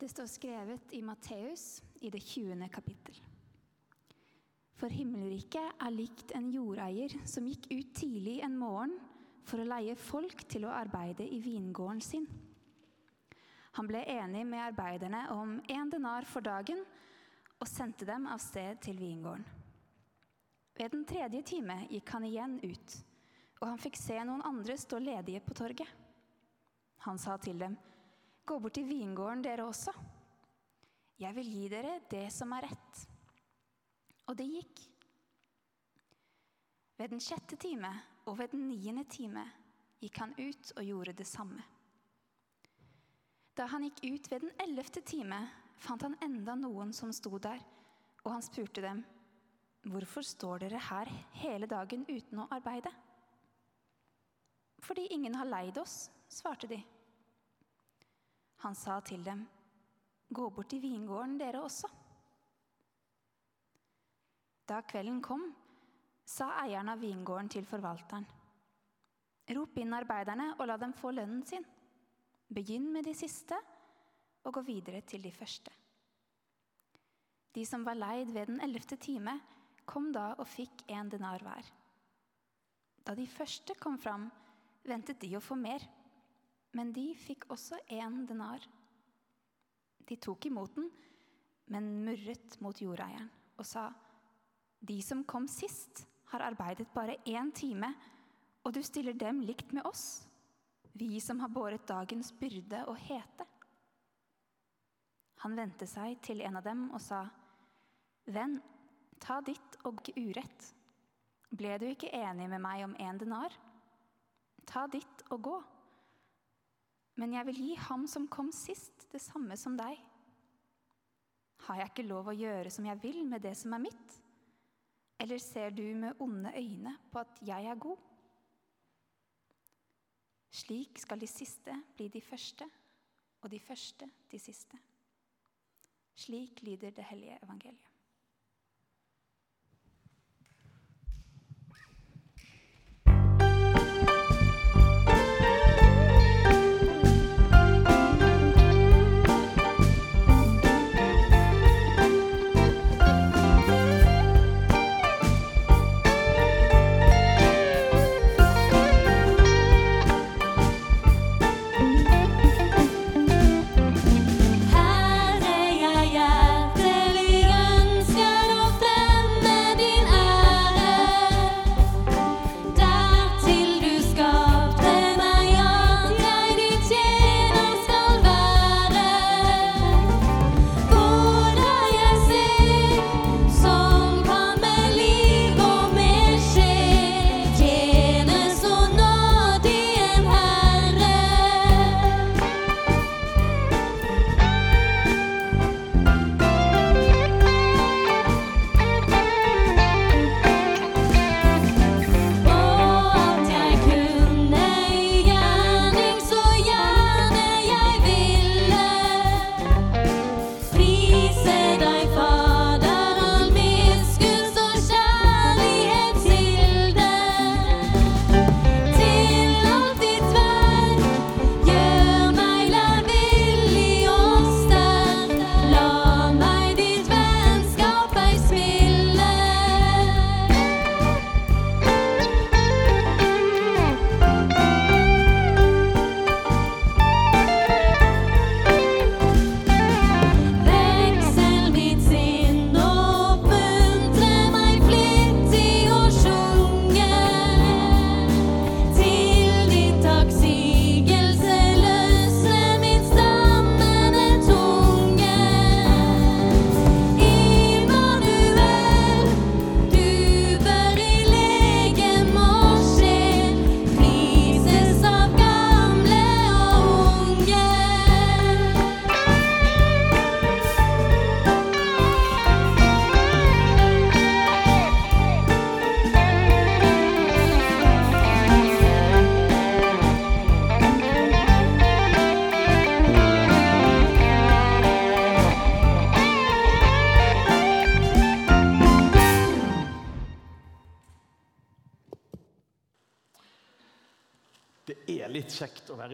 Det står skrevet i Matteus i det 20. kapittel. For himmelriket er likt en jordeier som gikk ut tidlig en morgen for å leie folk til å arbeide i vingården sin. Han ble enig med arbeiderne om én denar for dagen og sendte dem av sted til vingården. Ved den tredje time gikk han igjen ut, og han fikk se noen andre stå ledige på torget. Han sa til dem, Gå bort til vingården, dere også. Jeg vil gi dere det som er rett. Og det gikk. Ved den sjette time og ved den niende time gikk han ut og gjorde det samme. Da han gikk ut ved den ellevte time, fant han enda noen som sto der, og han spurte dem, Hvorfor står dere her hele dagen uten å arbeide? Fordi ingen har leid oss, svarte de. Han sa til dem, Gå bort til vingården, dere også. Da kvelden kom, sa eieren av vingården til forvalteren. Rop inn arbeiderne og la dem få lønnen sin. Begynn med de siste og gå videre til de første. De som var leid ved den ellevte time, kom da og fikk en denar hver. Da de første kom fram, ventet de å få mer men de fikk også én denar. De tok imot den, men murret mot jordeieren og sa:" De som kom sist, har arbeidet bare én time, og du stiller dem likt med oss, vi som har båret dagens byrde og hete. Han vendte seg til en av dem og sa, Venn, ta ditt og urett. Ble du ikke enig med meg om en denar? Ta ditt og gå. Men jeg vil gi ham som kom sist, det samme som deg. Har jeg ikke lov å gjøre som jeg vil med det som er mitt? Eller ser du med onde øyne på at jeg er god? Slik skal de siste bli de første, og de første de siste. Slik lyder det hellige evangeliet.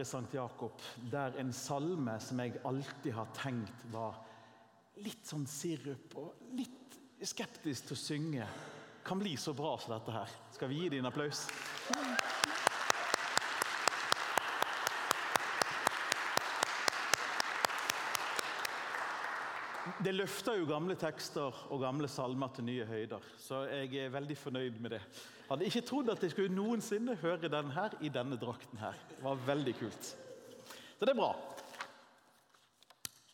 I St. Jakob, der en salme som jeg alltid har tenkt var litt sånn sirup og litt skeptisk til å synge, kan bli så bra som dette her. Skal vi gi dem en applaus? Det løfter jo gamle tekster og gamle salmer til nye høyder, så jeg er veldig fornøyd med det. Hadde ikke trodd at jeg skulle noensinne høre den her i denne drakten her. Det var veldig kult. Så det er bra.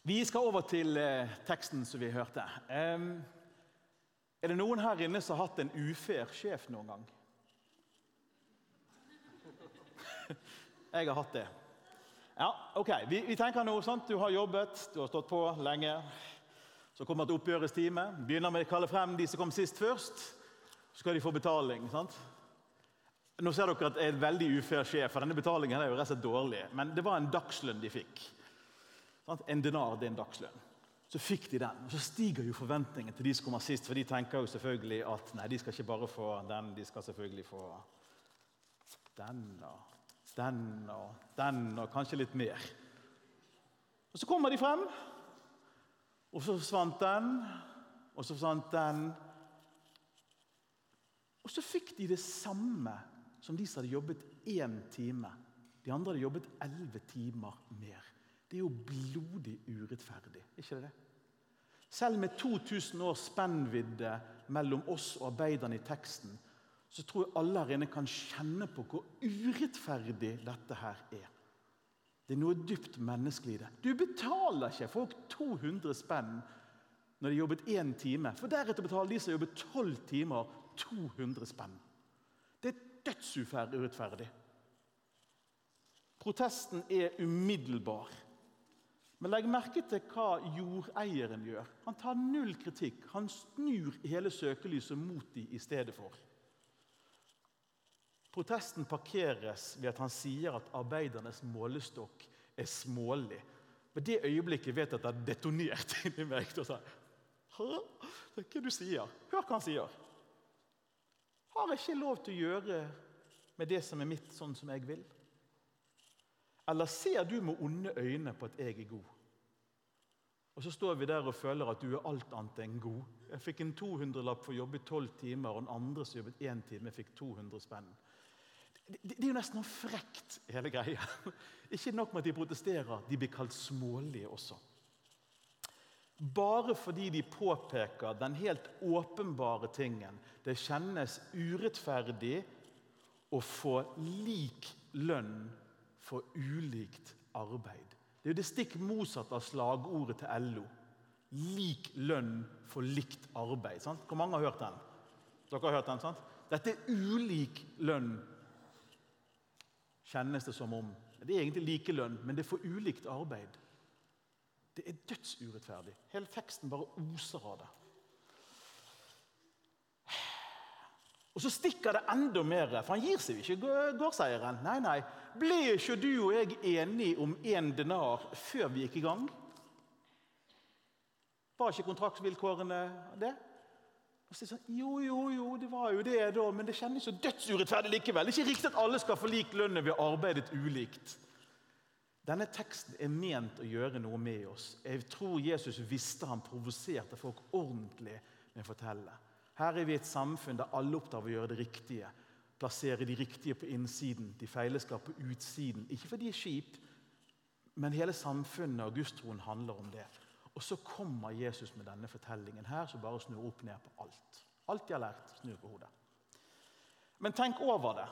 Vi skal over til eh, teksten som vi hørte. Er det noen her inne som har hatt en ufair sjef noen gang? Jeg har hatt det. Ja, ok. Vi, vi tenker noe sånt. Du har jobbet, du har stått på lenge. Så kommer et oppgjørets time. Begynner med å kalle frem de som kom sist først. Så skal de få betaling. sant? Nå ser dere at jeg er en veldig ufør sjef, for denne betalingen er jo rett og slett dårlig. Men det var en dagslønn de fikk. Sant? En denar det er en dagslønn. Så fikk de den. og Så stiger jo forventningen til de som kommer sist, for de tenker jo selvfølgelig at nei, de skal ikke bare få den, de skal selvfølgelig få den og den og den og kanskje litt mer. Og Så kommer de frem, og så forsvant den, og så forsvant den. Og så fikk de det samme som de som hadde jobbet én time. De andre hadde jobbet elleve timer mer. Det er jo blodig urettferdig, ikke det? Selv med 2000 års spennvidde mellom oss og arbeiderne i teksten, så tror jeg alle her inne kan kjenne på hvor urettferdig dette her er. Det er noe dypt menneskelig i det. Du betaler ikke folk 200 spenn når de jobbet én time, for deretter betaler de som jobbet 12 timer, 200 spenn. Det er dødsurettferdig. Protesten er umiddelbar. Men legg merke til hva jordeieren gjør. Han tar null kritikk. Han snur hele søkelyset mot dem i stedet for. Protesten parkeres ved at han sier at arbeidernes målestokk er smålig. Ved det øyeblikket vet jeg at det har detonert inni meg. Hva er det du sier? Hør hva han sier. Har jeg ikke lov til å gjøre med det som er mitt, sånn som jeg vil? Eller ser du med onde øyne på at jeg er god? Og så står vi der og føler at du er alt annet enn god. Jeg fikk en 200-lapp for å jobbe i 12 timer, og den andre som jobbet én time, fikk 200 spenn. Det, det, er jo nesten noe frekt, hele greia. Ikke nok med at de protesterer, de blir kalt smålige også. Bare fordi de påpeker den helt åpenbare tingen. Det kjennes urettferdig å få lik lønn for ulikt arbeid. Det er jo det stikk motsatte av slagordet til LO. Lik lønn for likt arbeid. Sant? Hvor mange har hørt den? Dere har hørt den, sant? Dette er ulik lønn kjennes det som om. Det er egentlig likelønn, men det er for ulikt arbeid. Det er dødsurettferdig. Hele teksten bare oser av det. Og så stikker det enda mer, for han gir seg ikke gårdseieren. Nei, nei. Ble ikke du og jeg enige om én denar før vi gikk i gang? Var ikke kontraktsvilkårene det? Og så er det sånn, Jo, jo, jo, det var jo det, da, men det kjennes så dødsurettferdig likevel. Det er ikke riktig at alle skal få lik lønn når vi har arbeidet ulikt. Denne teksten er ment å gjøre noe med oss. Jeg tror Jesus visste han provoserte folk ordentlig med å fortelle. Her er vi et samfunn der alle opptar av å gjøre det riktige. Plassere de riktige på innsiden, de feile skal på utsiden. Ikke fordi det er kjipe, men hele samfunnet og gudstroen handler om det. Og så kommer Jesus med denne fortellingen her, som bare snur opp ned på alt. Alt de har lært, snur på hodet. Men tenk over det.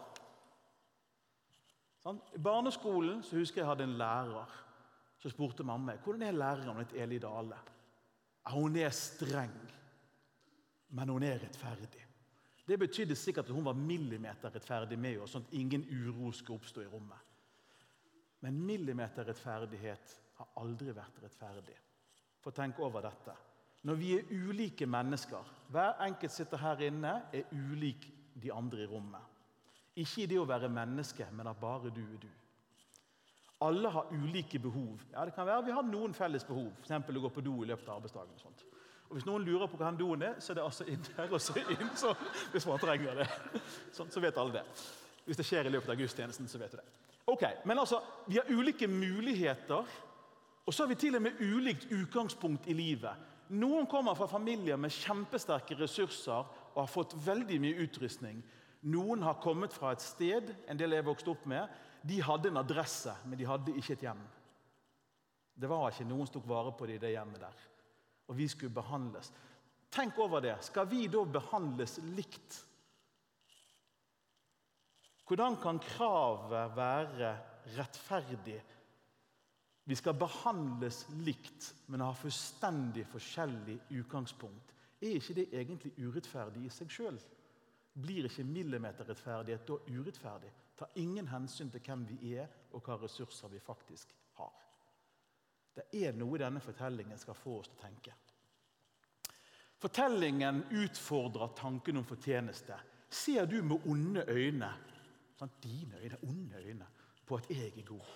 Sånn? I barneskolen så husker jeg hadde en lærer som spurte mamma hvordan er læreren litt Eli Dale. Hun er streng, men hun er rettferdig. Det betydde sikkert at hun var millimeterrettferdig med oss, sånn at ingen uro skulle oppstå i rommet. Men millimeterrettferdighet har aldri vært rettferdig. For tenk over dette. Når vi er ulike mennesker Hver enkelt sitter her inne er ulik de andre i rommet. Ikke i det å være menneske, men at bare du er du. Alle har ulike behov. Ja, det kan være Vi har noen felles behov, f.eks. å gå på do i løpet av arbeidsdagen. og sånt. Og Hvis noen lurer på hva den doen er, så er det altså inn der og så inn. Så, hvis man trenger det. Sånn, så vet alle det. Hvis det skjer i løpet av gudstjenesten, så vet du det. Ok, Men altså, vi har ulike muligheter, og så har vi til og med ulikt utgangspunkt i livet. Noen kommer fra familier med kjempesterke ressurser og har fått veldig mye utrustning. Noen har kommet fra et sted en del jeg vokste opp med. De hadde en adresse, men de hadde ikke et hjem. Det var ikke noen som tok vare på dem i det hjemmet der. Og vi skulle behandles. Tenk over det. Skal vi da behandles likt? Hvordan kan kravet være rettferdig? Vi skal behandles likt, men ha fullstendig forskjellig utgangspunkt. Er ikke det egentlig urettferdig i seg sjøl? Blir ikke millimeterrettferdighet da urettferdig? Tar ingen hensyn til hvem vi er, og hva ressurser vi faktisk har. Det er noe denne fortellingen skal få oss til å tenke. Fortellingen utfordrer tanken om fortjeneste. Ser du med onde øyne sånn, dine øyne, onde øyne på at jeg er god?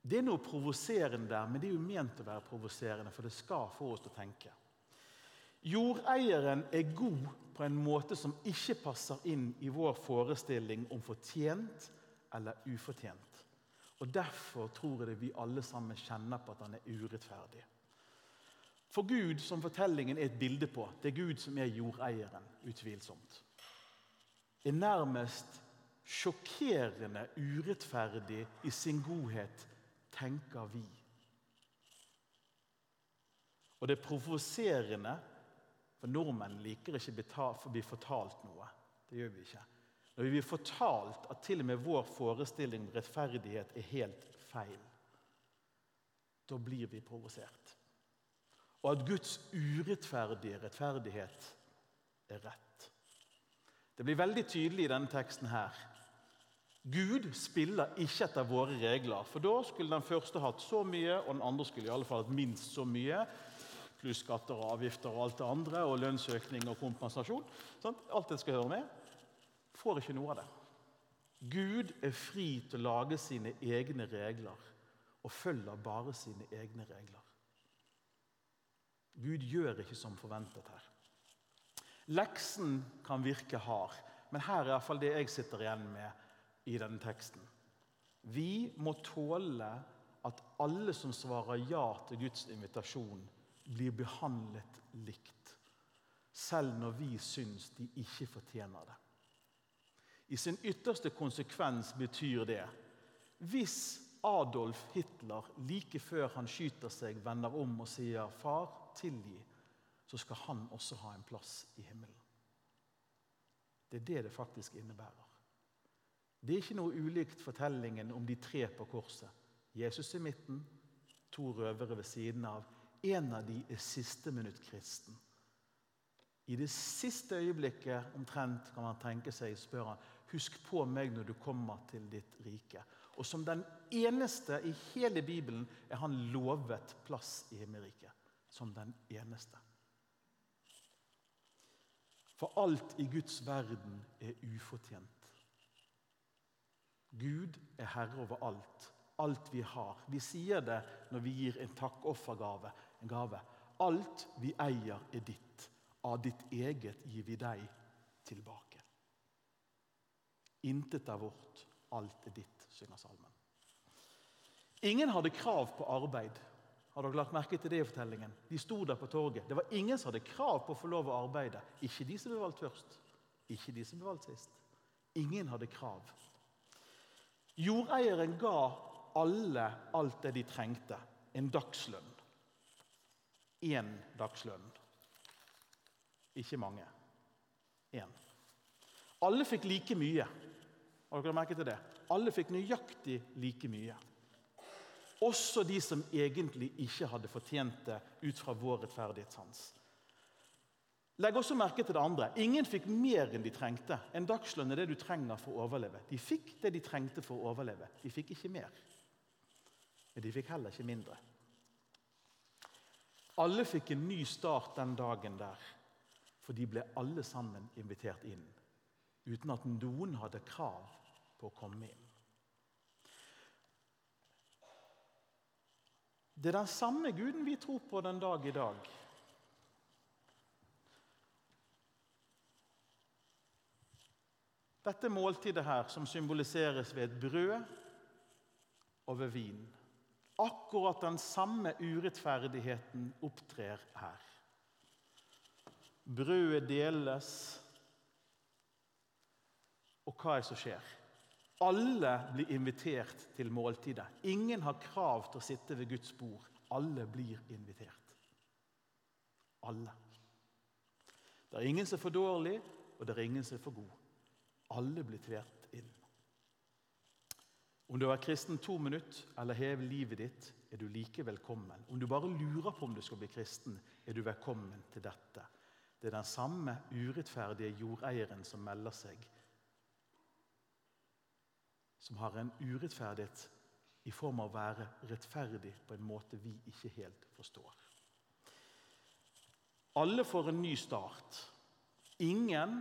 Det er noe provoserende men det er jo ment å være provoserende, for det skal få oss til å tenke. Jordeieren er god på en måte som ikke passer inn i vår forestilling om fortjent eller ufortjent. Og Derfor tror jeg det vi alle sammen kjenner på at han er urettferdig. For Gud, som fortellingen er et bilde på, det er Gud som er jordeieren, utvilsomt. Er nærmest sjokkerende urettferdig i sin godhet, tenker vi. Og det er provoserende, for nordmenn liker ikke å bli fortalt noe. Det gjør vi ikke. Når vi blir fortalt at til og med vår forestilling om rettferdighet er helt feil, da blir vi provosert og at Guds urettferdige rettferdighet er rett. Det blir veldig tydelig i denne teksten her. Gud spiller ikke etter våre regler. For da skulle den første hatt så mye, og den andre skulle i alle fall hatt minst så mye. Pluss skatter og avgifter og alt det andre, og lønnsøkning og kompensasjon. Sant? Alt det skal høre med. Får ikke noe av det. Gud er fri til å lage sine egne regler, og følger bare sine egne regler. Gud gjør ikke som forventet her. Leksen kan virke hard, men her er iallfall det jeg sitter igjen med i denne teksten. Vi må tåle at alle som svarer ja til Guds invitasjon, blir behandlet likt. Selv når vi syns de ikke fortjener det. I sin ytterste konsekvens betyr det hvis Adolf Hitler like før han skyter seg, vender om og sier 'Far, tilgi', så skal han også ha en plass i himmelen. Det er det det faktisk innebærer. Det er ikke noe ulikt fortellingen om de tre på korset. Jesus i midten, to røvere ved siden av. En av de er siste minutt kristen. I det siste øyeblikket omtrent kan man tenke seg spør han, Husk på meg når du kommer til ditt rike. Og som den eneste i hele Bibelen er han lovet plass i himmelriket. Som den eneste. For alt i Guds verden er ufortjent. Gud er herre over alt. Alt vi har. Vi sier det når vi gir en takkoffergave. En gave. Alt vi eier, er ditt. Av ditt eget gir vi deg tilbake. Intet er vårt, alt er ditt, synger salmen. Ingen hadde krav på arbeid. Har dere lagt merke til det i fortellingen? De sto der på torget. Det var ingen som hadde krav på å få lov å arbeide. Ikke de som ble valgt først, ikke de som ble valgt sist. Ingen hadde krav. Jordeieren ga alle alt det de trengte. En dagslønn. Én dagslønn. Ikke mange. Én. Alle fikk like mye. Har dere merket det? Alle fikk nøyaktig like mye. Også de som egentlig ikke hadde fortjent det ut fra vår rettferdighetssans. Legg også merke til det andre. Ingen fikk mer enn de trengte. En dagslønn er det du trenger for å overleve. De fikk det de trengte for å overleve. De fikk ikke mer. Men de fikk heller ikke mindre. Alle fikk en ny start den dagen der, for de ble alle sammen invitert inn. Uten at noen hadde krav på å komme inn. Det er den samme guden vi tror på den dag i dag. Dette måltidet her, som symboliseres ved et brød og ved vin. Akkurat den samme urettferdigheten opptrer her. Brødet deles, og hva er det som skjer? Alle blir invitert til måltidet. Ingen har krav til å sitte ved Guds bord. Alle blir invitert. Alle. Det er ingen som er for dårlig, og det er ingen som er for god. Alle blir tvert. Om du har vært kristen to minutter eller hever livet ditt, er du like velkommen. Om du bare lurer på om du skal bli kristen, er du velkommen til dette. Det er den samme urettferdige jordeieren som melder seg som har en urettferdighet i form av å være rettferdig på en måte vi ikke helt forstår. Alle får en ny start. Ingen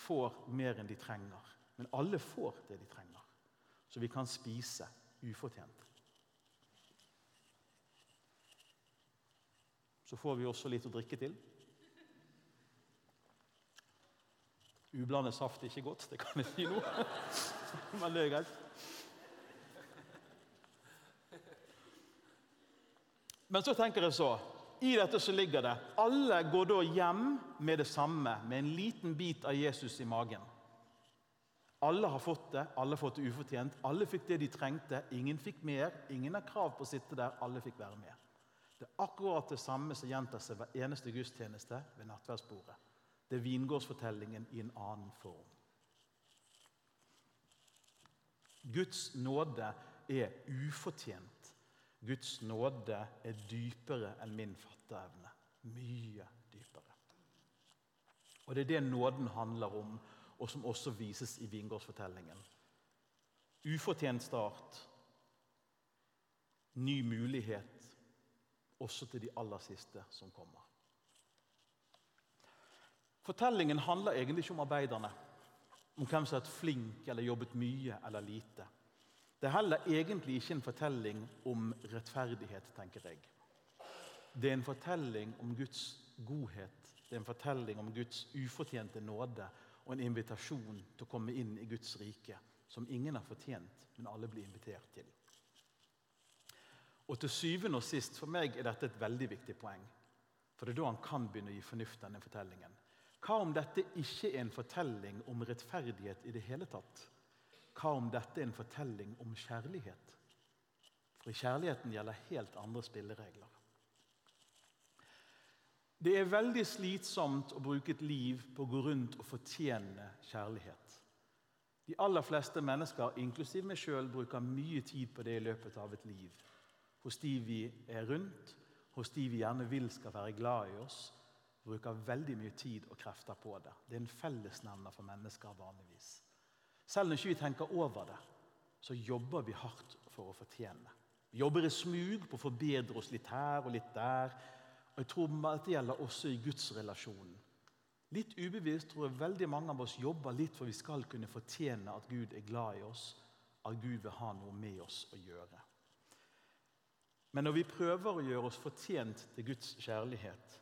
får mer enn de trenger, men alle får det de trenger. Så vi kan spise ufortjent. Så får vi også litt å drikke til. Ublandet saft er ikke godt, det kan jeg si nå. Men det er greit. Men så tenker jeg så I dette så ligger det Alle går da hjem med det samme, med en liten bit av Jesus i magen. Alle har fått det, alle har fått det ufortjent. Alle fikk det de trengte. Ingen fikk mer. Ingen har krav på å sitte der. Alle fikk være med. Det er akkurat det samme som gjentar seg hver eneste gudstjeneste ved nattverdsbordet. Det er vingårdsfortellingen i en annen form. Guds nåde er ufortjent. Guds nåde er dypere enn min fatteevne. Mye dypere. Og Det er det nåden handler om, og som også vises i vingårdsfortellingen. Ufortjent start, ny mulighet, også til de aller siste som kommer. Fortellingen handler egentlig ikke om arbeiderne, om hvem som har vært flink eller jobbet mye eller lite. Det er heller egentlig ikke en fortelling om rettferdighet, tenker jeg. Det er en fortelling om Guds godhet, det er en fortelling om Guds ufortjente nåde og en invitasjon til å komme inn i Guds rike, som ingen har fortjent, men alle blir invitert til. Og til syvende og sist, For meg er dette et veldig viktig poeng. For det er da han kan begynne å gi fornuft denne fortellingen. Hva om dette ikke er en fortelling om rettferdighet i det hele tatt? Hva om dette er en fortelling om kjærlighet? For kjærligheten gjelder helt andre spilleregler. Det er veldig slitsomt å bruke et liv på å gå rundt og fortjene kjærlighet. De aller fleste mennesker, inklusiv meg sjøl, bruker mye tid på det i løpet av et liv. Hos de vi er rundt, hos de vi gjerne vil skal være glad i oss, bruker veldig mye tid og krefter på det. Det er en fellesnevner for mennesker vanligvis. Selv når ikke vi tenker over det, så jobber vi hardt for å fortjene. Vi jobber i smug på å forbedre oss litt her og litt der. Og jeg tror Dette gjelder også i gudsrelasjonen. Litt ubevisst tror jeg veldig mange av oss jobber litt for vi skal kunne fortjene at Gud er glad i oss, at Gud vil ha noe med oss å gjøre. Men når vi prøver å gjøre oss fortjent til Guds kjærlighet,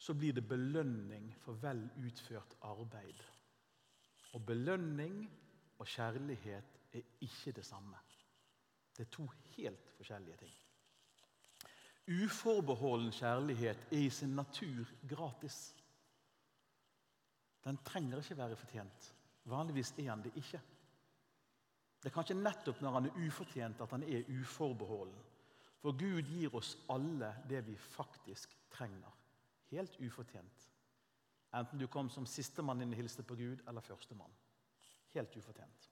så blir det belønning for vel utført arbeid. Og belønning og kjærlighet er ikke det samme. Det er to helt forskjellige ting. Uforbeholden kjærlighet er i sin natur gratis. Den trenger ikke være fortjent. Vanligvis er han det ikke. Det er kanskje nettopp når han er ufortjent, at han er uforbeholden. For Gud gir oss alle det vi faktisk trenger. Helt ufortjent. Enten du kom som sistemann inn og hilste på Gud, eller førstemann. Helt ufortjent.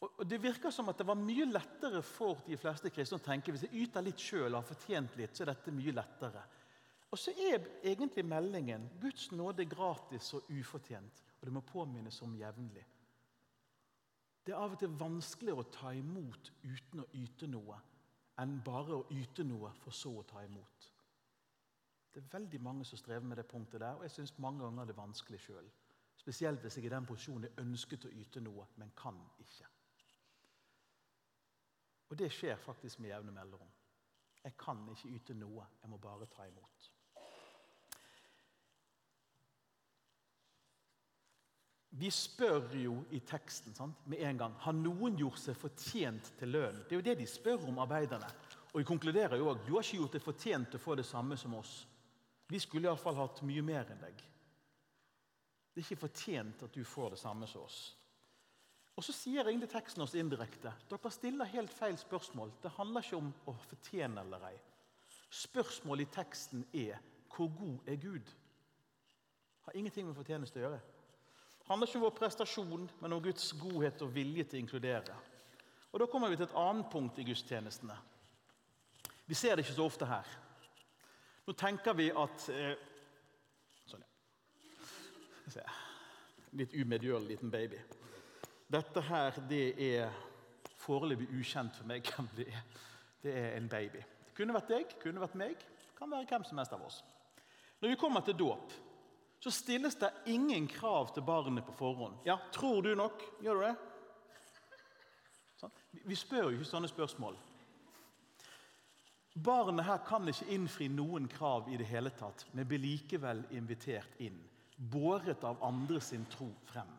Og Det virker som at det var mye lettere for de fleste kristne å tenke hvis jeg yter litt sjøl og har fortjent litt, så er dette mye lettere. Og så er egentlig meldingen Guds nåde er gratis og ufortjent, og det må påminnes om jevnlig. Det er av og til vanskeligere å ta imot uten å yte noe enn bare å yte noe for så å ta imot. Det er veldig mange som strever med det punktet der, og jeg syns mange ganger det er vanskelig sjøl. Spesielt hvis jeg i den posisjonen jeg ønsket å yte noe, men kan ikke. Og det skjer faktisk med jevne mellomrom. Jeg kan ikke yte noe, jeg må bare ta imot. Vi spør jo i teksten sant, med en gang har noen gjort seg fortjent til lønn. Det er jo det de spør om, arbeiderne. Og vi konkluderer jo òg du har ikke gjort deg fortjent til å få det samme som oss. Vi skulle iallfall hatt mye mer enn deg. Det er ikke fortjent at du får det samme som oss. Og Så sier egentlig teksten oss indirekte dere stiller helt feil spørsmål. Det handler ikke om å fortjene eller ei. Spørsmålet i teksten er hvor god er Gud? Har ingenting med fortjeneste å gjøre. Det handler ikke om vår prestasjon, men om Guds godhet og vilje til å inkludere. Og Da kommer vi til et annet punkt i gudstjenestene. Vi ser det ikke så ofte her. Nå tenker vi at eh, Sånn, ja. Litt umedgjørlig liten baby. Dette her, det er foreløpig ukjent for meg hvem det er. Det er en baby. Det kunne vært deg, kunne vært meg, kan være hvem som helst av oss. Når vi kommer til dåp, så stilles det ingen krav til barnet på forhånd. Ja, tror du nok? Gjør du det? Sånn. Vi spør jo ikke sånne spørsmål. Barnet her kan ikke innfri noen krav i det hele tatt, men blir likevel invitert inn, båret av andre sin tro frem.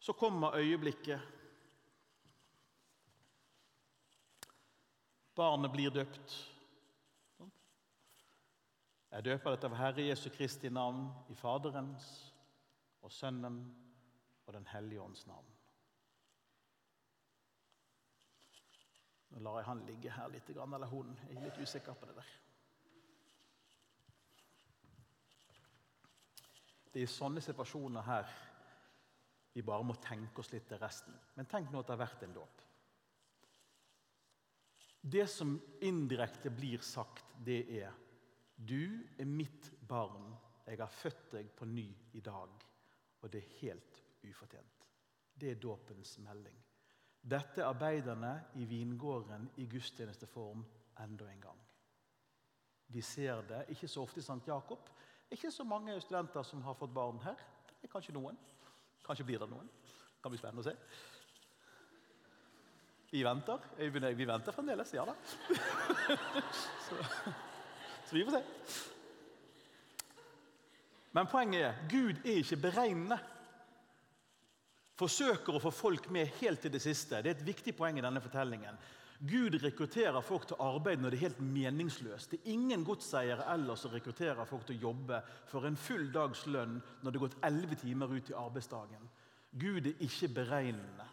Så kommer øyeblikket. Barnet blir døpt. Jeg døper dette av Herre Jesu Kristi navn, i Faderens og Sønnen og Den hellige ånds navn. Nå lar jeg han ligge her litt, eller hun. Jeg er litt usikker på det der. Det er i sånne situasjoner her vi bare må tenke oss litt til resten. Men tenk nå at det har vært en dåp. Det som indirekte blir sagt, det er du er mitt barn, jeg har født deg på ny i dag, og det er helt ufortjent. Det er dåpens melding. Dette er arbeiderne i vingården i gudstjenesteform enda en gang. Vi ser det ikke så ofte i St. Jakob. Ikke så mange studenter som har fått barn her. Det er kanskje noen. Kanskje blir det noen. Det kan bli spennende å se. Vi venter. Vi venter fremdeles. Ja da. så. Så vi får se. Men poenget er Gud er ikke beregnende. Forsøker å få folk med helt til det siste. Det er et viktig poeng i denne fortellingen. Gud rekrutterer folk til arbeid når det er helt meningsløst. Det er ingen godseiere ellers som rekrutterer folk til å jobbe for en full dags lønn når det er gått elleve timer ut i arbeidsdagen. Gud er ikke beregnende.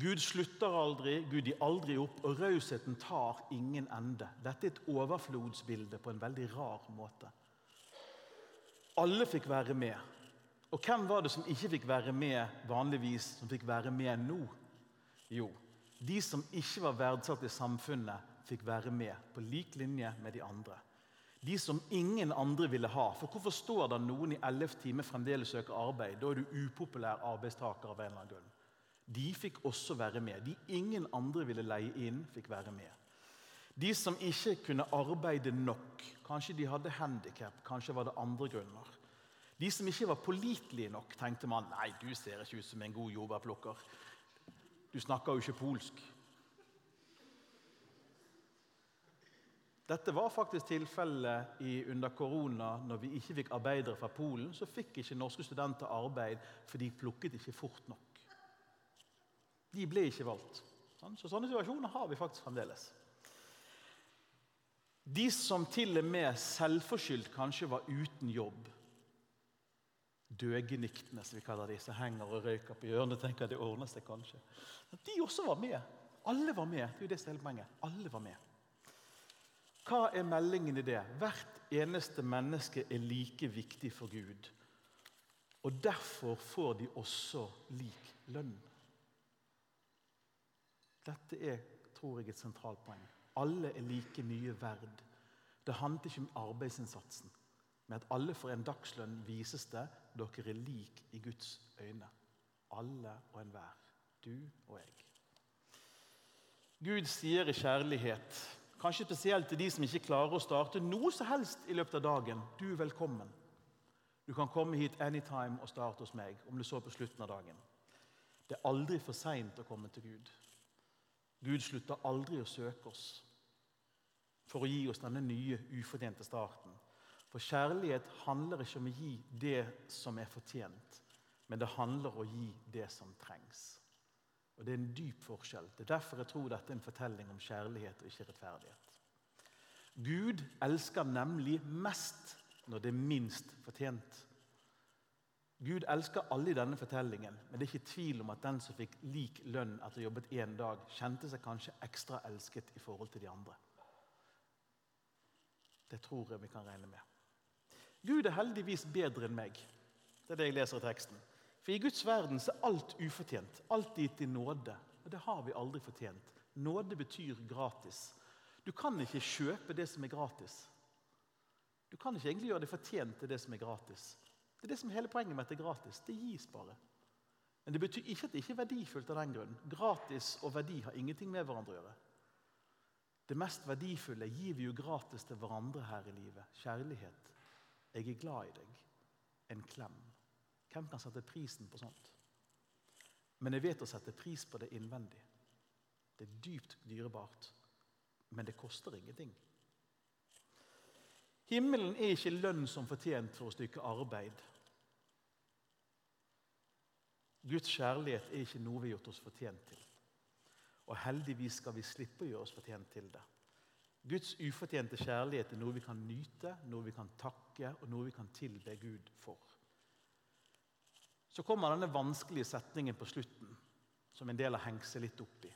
Gud slutter aldri, Gud gir aldri opp, og rausheten tar ingen ende. Dette er et overflodsbilde på en veldig rar måte. Alle fikk være med. Og hvem var det som ikke fikk være med vanligvis, som fikk være med nå? Jo, de som ikke var verdsatt i samfunnet, fikk være med på lik linje med de andre. De som ingen andre ville ha. For hvorfor står det noen i elleve time fremdeles søker arbeid? Da er du upopulær arbeidstaker av en eller annen grunn. De fikk også være med. De ingen andre ville leie inn, fikk være med. De som ikke kunne arbeide nok, kanskje de hadde handikap, kanskje var det andre grunner. De som ikke var pålitelige nok, tenkte man nei, du ser ikke ut som en god jordbærplukker. Du snakker jo ikke polsk. Dette var faktisk tilfellet under korona. Når vi ikke fikk arbeidere fra Polen, så fikk ikke norske studenter arbeid, for de plukket ikke fort nok. De ble ikke valgt. Sånn, så Sånne situasjoner har vi faktisk fremdeles. De som til og med selvforskyldt kanskje var uten jobb. Døgeniktene, som vi kaller de, som henger og røyker på hjørnet. tenker at det ordner seg kanskje. De også var med. Alle var med. Det er jo det som er hele poenget. Alle var med. Hva er meldingen i det? Hvert eneste menneske er like viktig for Gud. Og derfor får de også lik lønn. Dette er tror jeg, et sentralt poeng. Alle er like mye verd. Det handler ikke om arbeidsinnsatsen, Med at alle får en dagslønn vises det dere er lik i Guds øyne. Alle og enhver. Du og jeg. Gud sier i kjærlighet, kanskje spesielt til de som ikke klarer å starte noe som helst i løpet av dagen, du er velkommen. Du kan komme hit anytime og starte hos meg, om du så på slutten av dagen. Det er aldri for seint å komme til Gud. Gud slutter aldri å søke oss for å gi oss denne nye, ufortjente starten. For kjærlighet handler ikke om å gi det som er fortjent, men det handler om å gi det som trengs. Og Det er en dyp forskjell. Det er derfor jeg tror dette er en fortelling om kjærlighet og ikke rettferdighet. Gud elsker nemlig mest når det er minst fortjent. Gud elsker alle i denne fortellingen, men det er ikke tvil om at den som fikk lik lønn etter jobbet én dag, kjente seg kanskje ekstra elsket i forhold til de andre. Det tror jeg vi kan regne med. Gud er heldigvis bedre enn meg. Det er det jeg leser i teksten. For i Guds verden er alt ufortjent. Alt gitt i nåde. Og det har vi aldri fortjent. Nåde betyr gratis. Du kan ikke kjøpe det som er gratis. Du kan ikke egentlig gjøre det fortjent til det som er gratis. Det er det som er hele poenget med at det er gratis. Det gis bare. Men det betyr ikke at det ikke er verdifullt av den grunn. Gratis og verdi har ingenting med hverandre å gjøre. Det mest verdifulle gir vi jo gratis til hverandre her i livet. Kjærlighet. Jeg er glad i deg. En klem. Hvem kan sette prisen på sånt? Men jeg vet å sette pris på det innvendig. Det er dypt dyrebart, men det koster ingenting. Himmelen er ikke lønn som fortjent for å stykke arbeid. Guds kjærlighet er ikke noe vi har gjort oss fortjent til. Og heldigvis skal vi slippe å gjøre oss fortjent til det. Guds ufortjente kjærlighet er noe vi kan nyte, noe vi kan takke og noe vi kan tilbe Gud for. Så kommer denne vanskelige setningen på slutten, som en del har hengt seg litt opp i.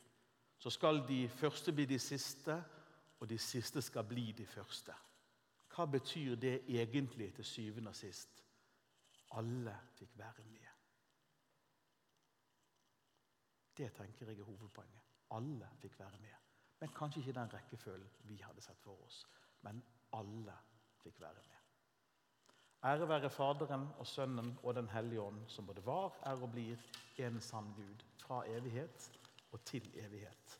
Så skal de første bli de siste, og de siste skal bli de første. Hva betyr det egentlig til syvende og sist? Alle fikk være med. Det tenker jeg er hovedpoenget. Alle fikk være med. Men kanskje ikke den rekkefølgen vi hadde sett for oss. Men alle fikk være med. Ære være Faderen og Sønnen og Den hellige ånd, som både var, er og blir en sann Gud, fra evighet og til evighet.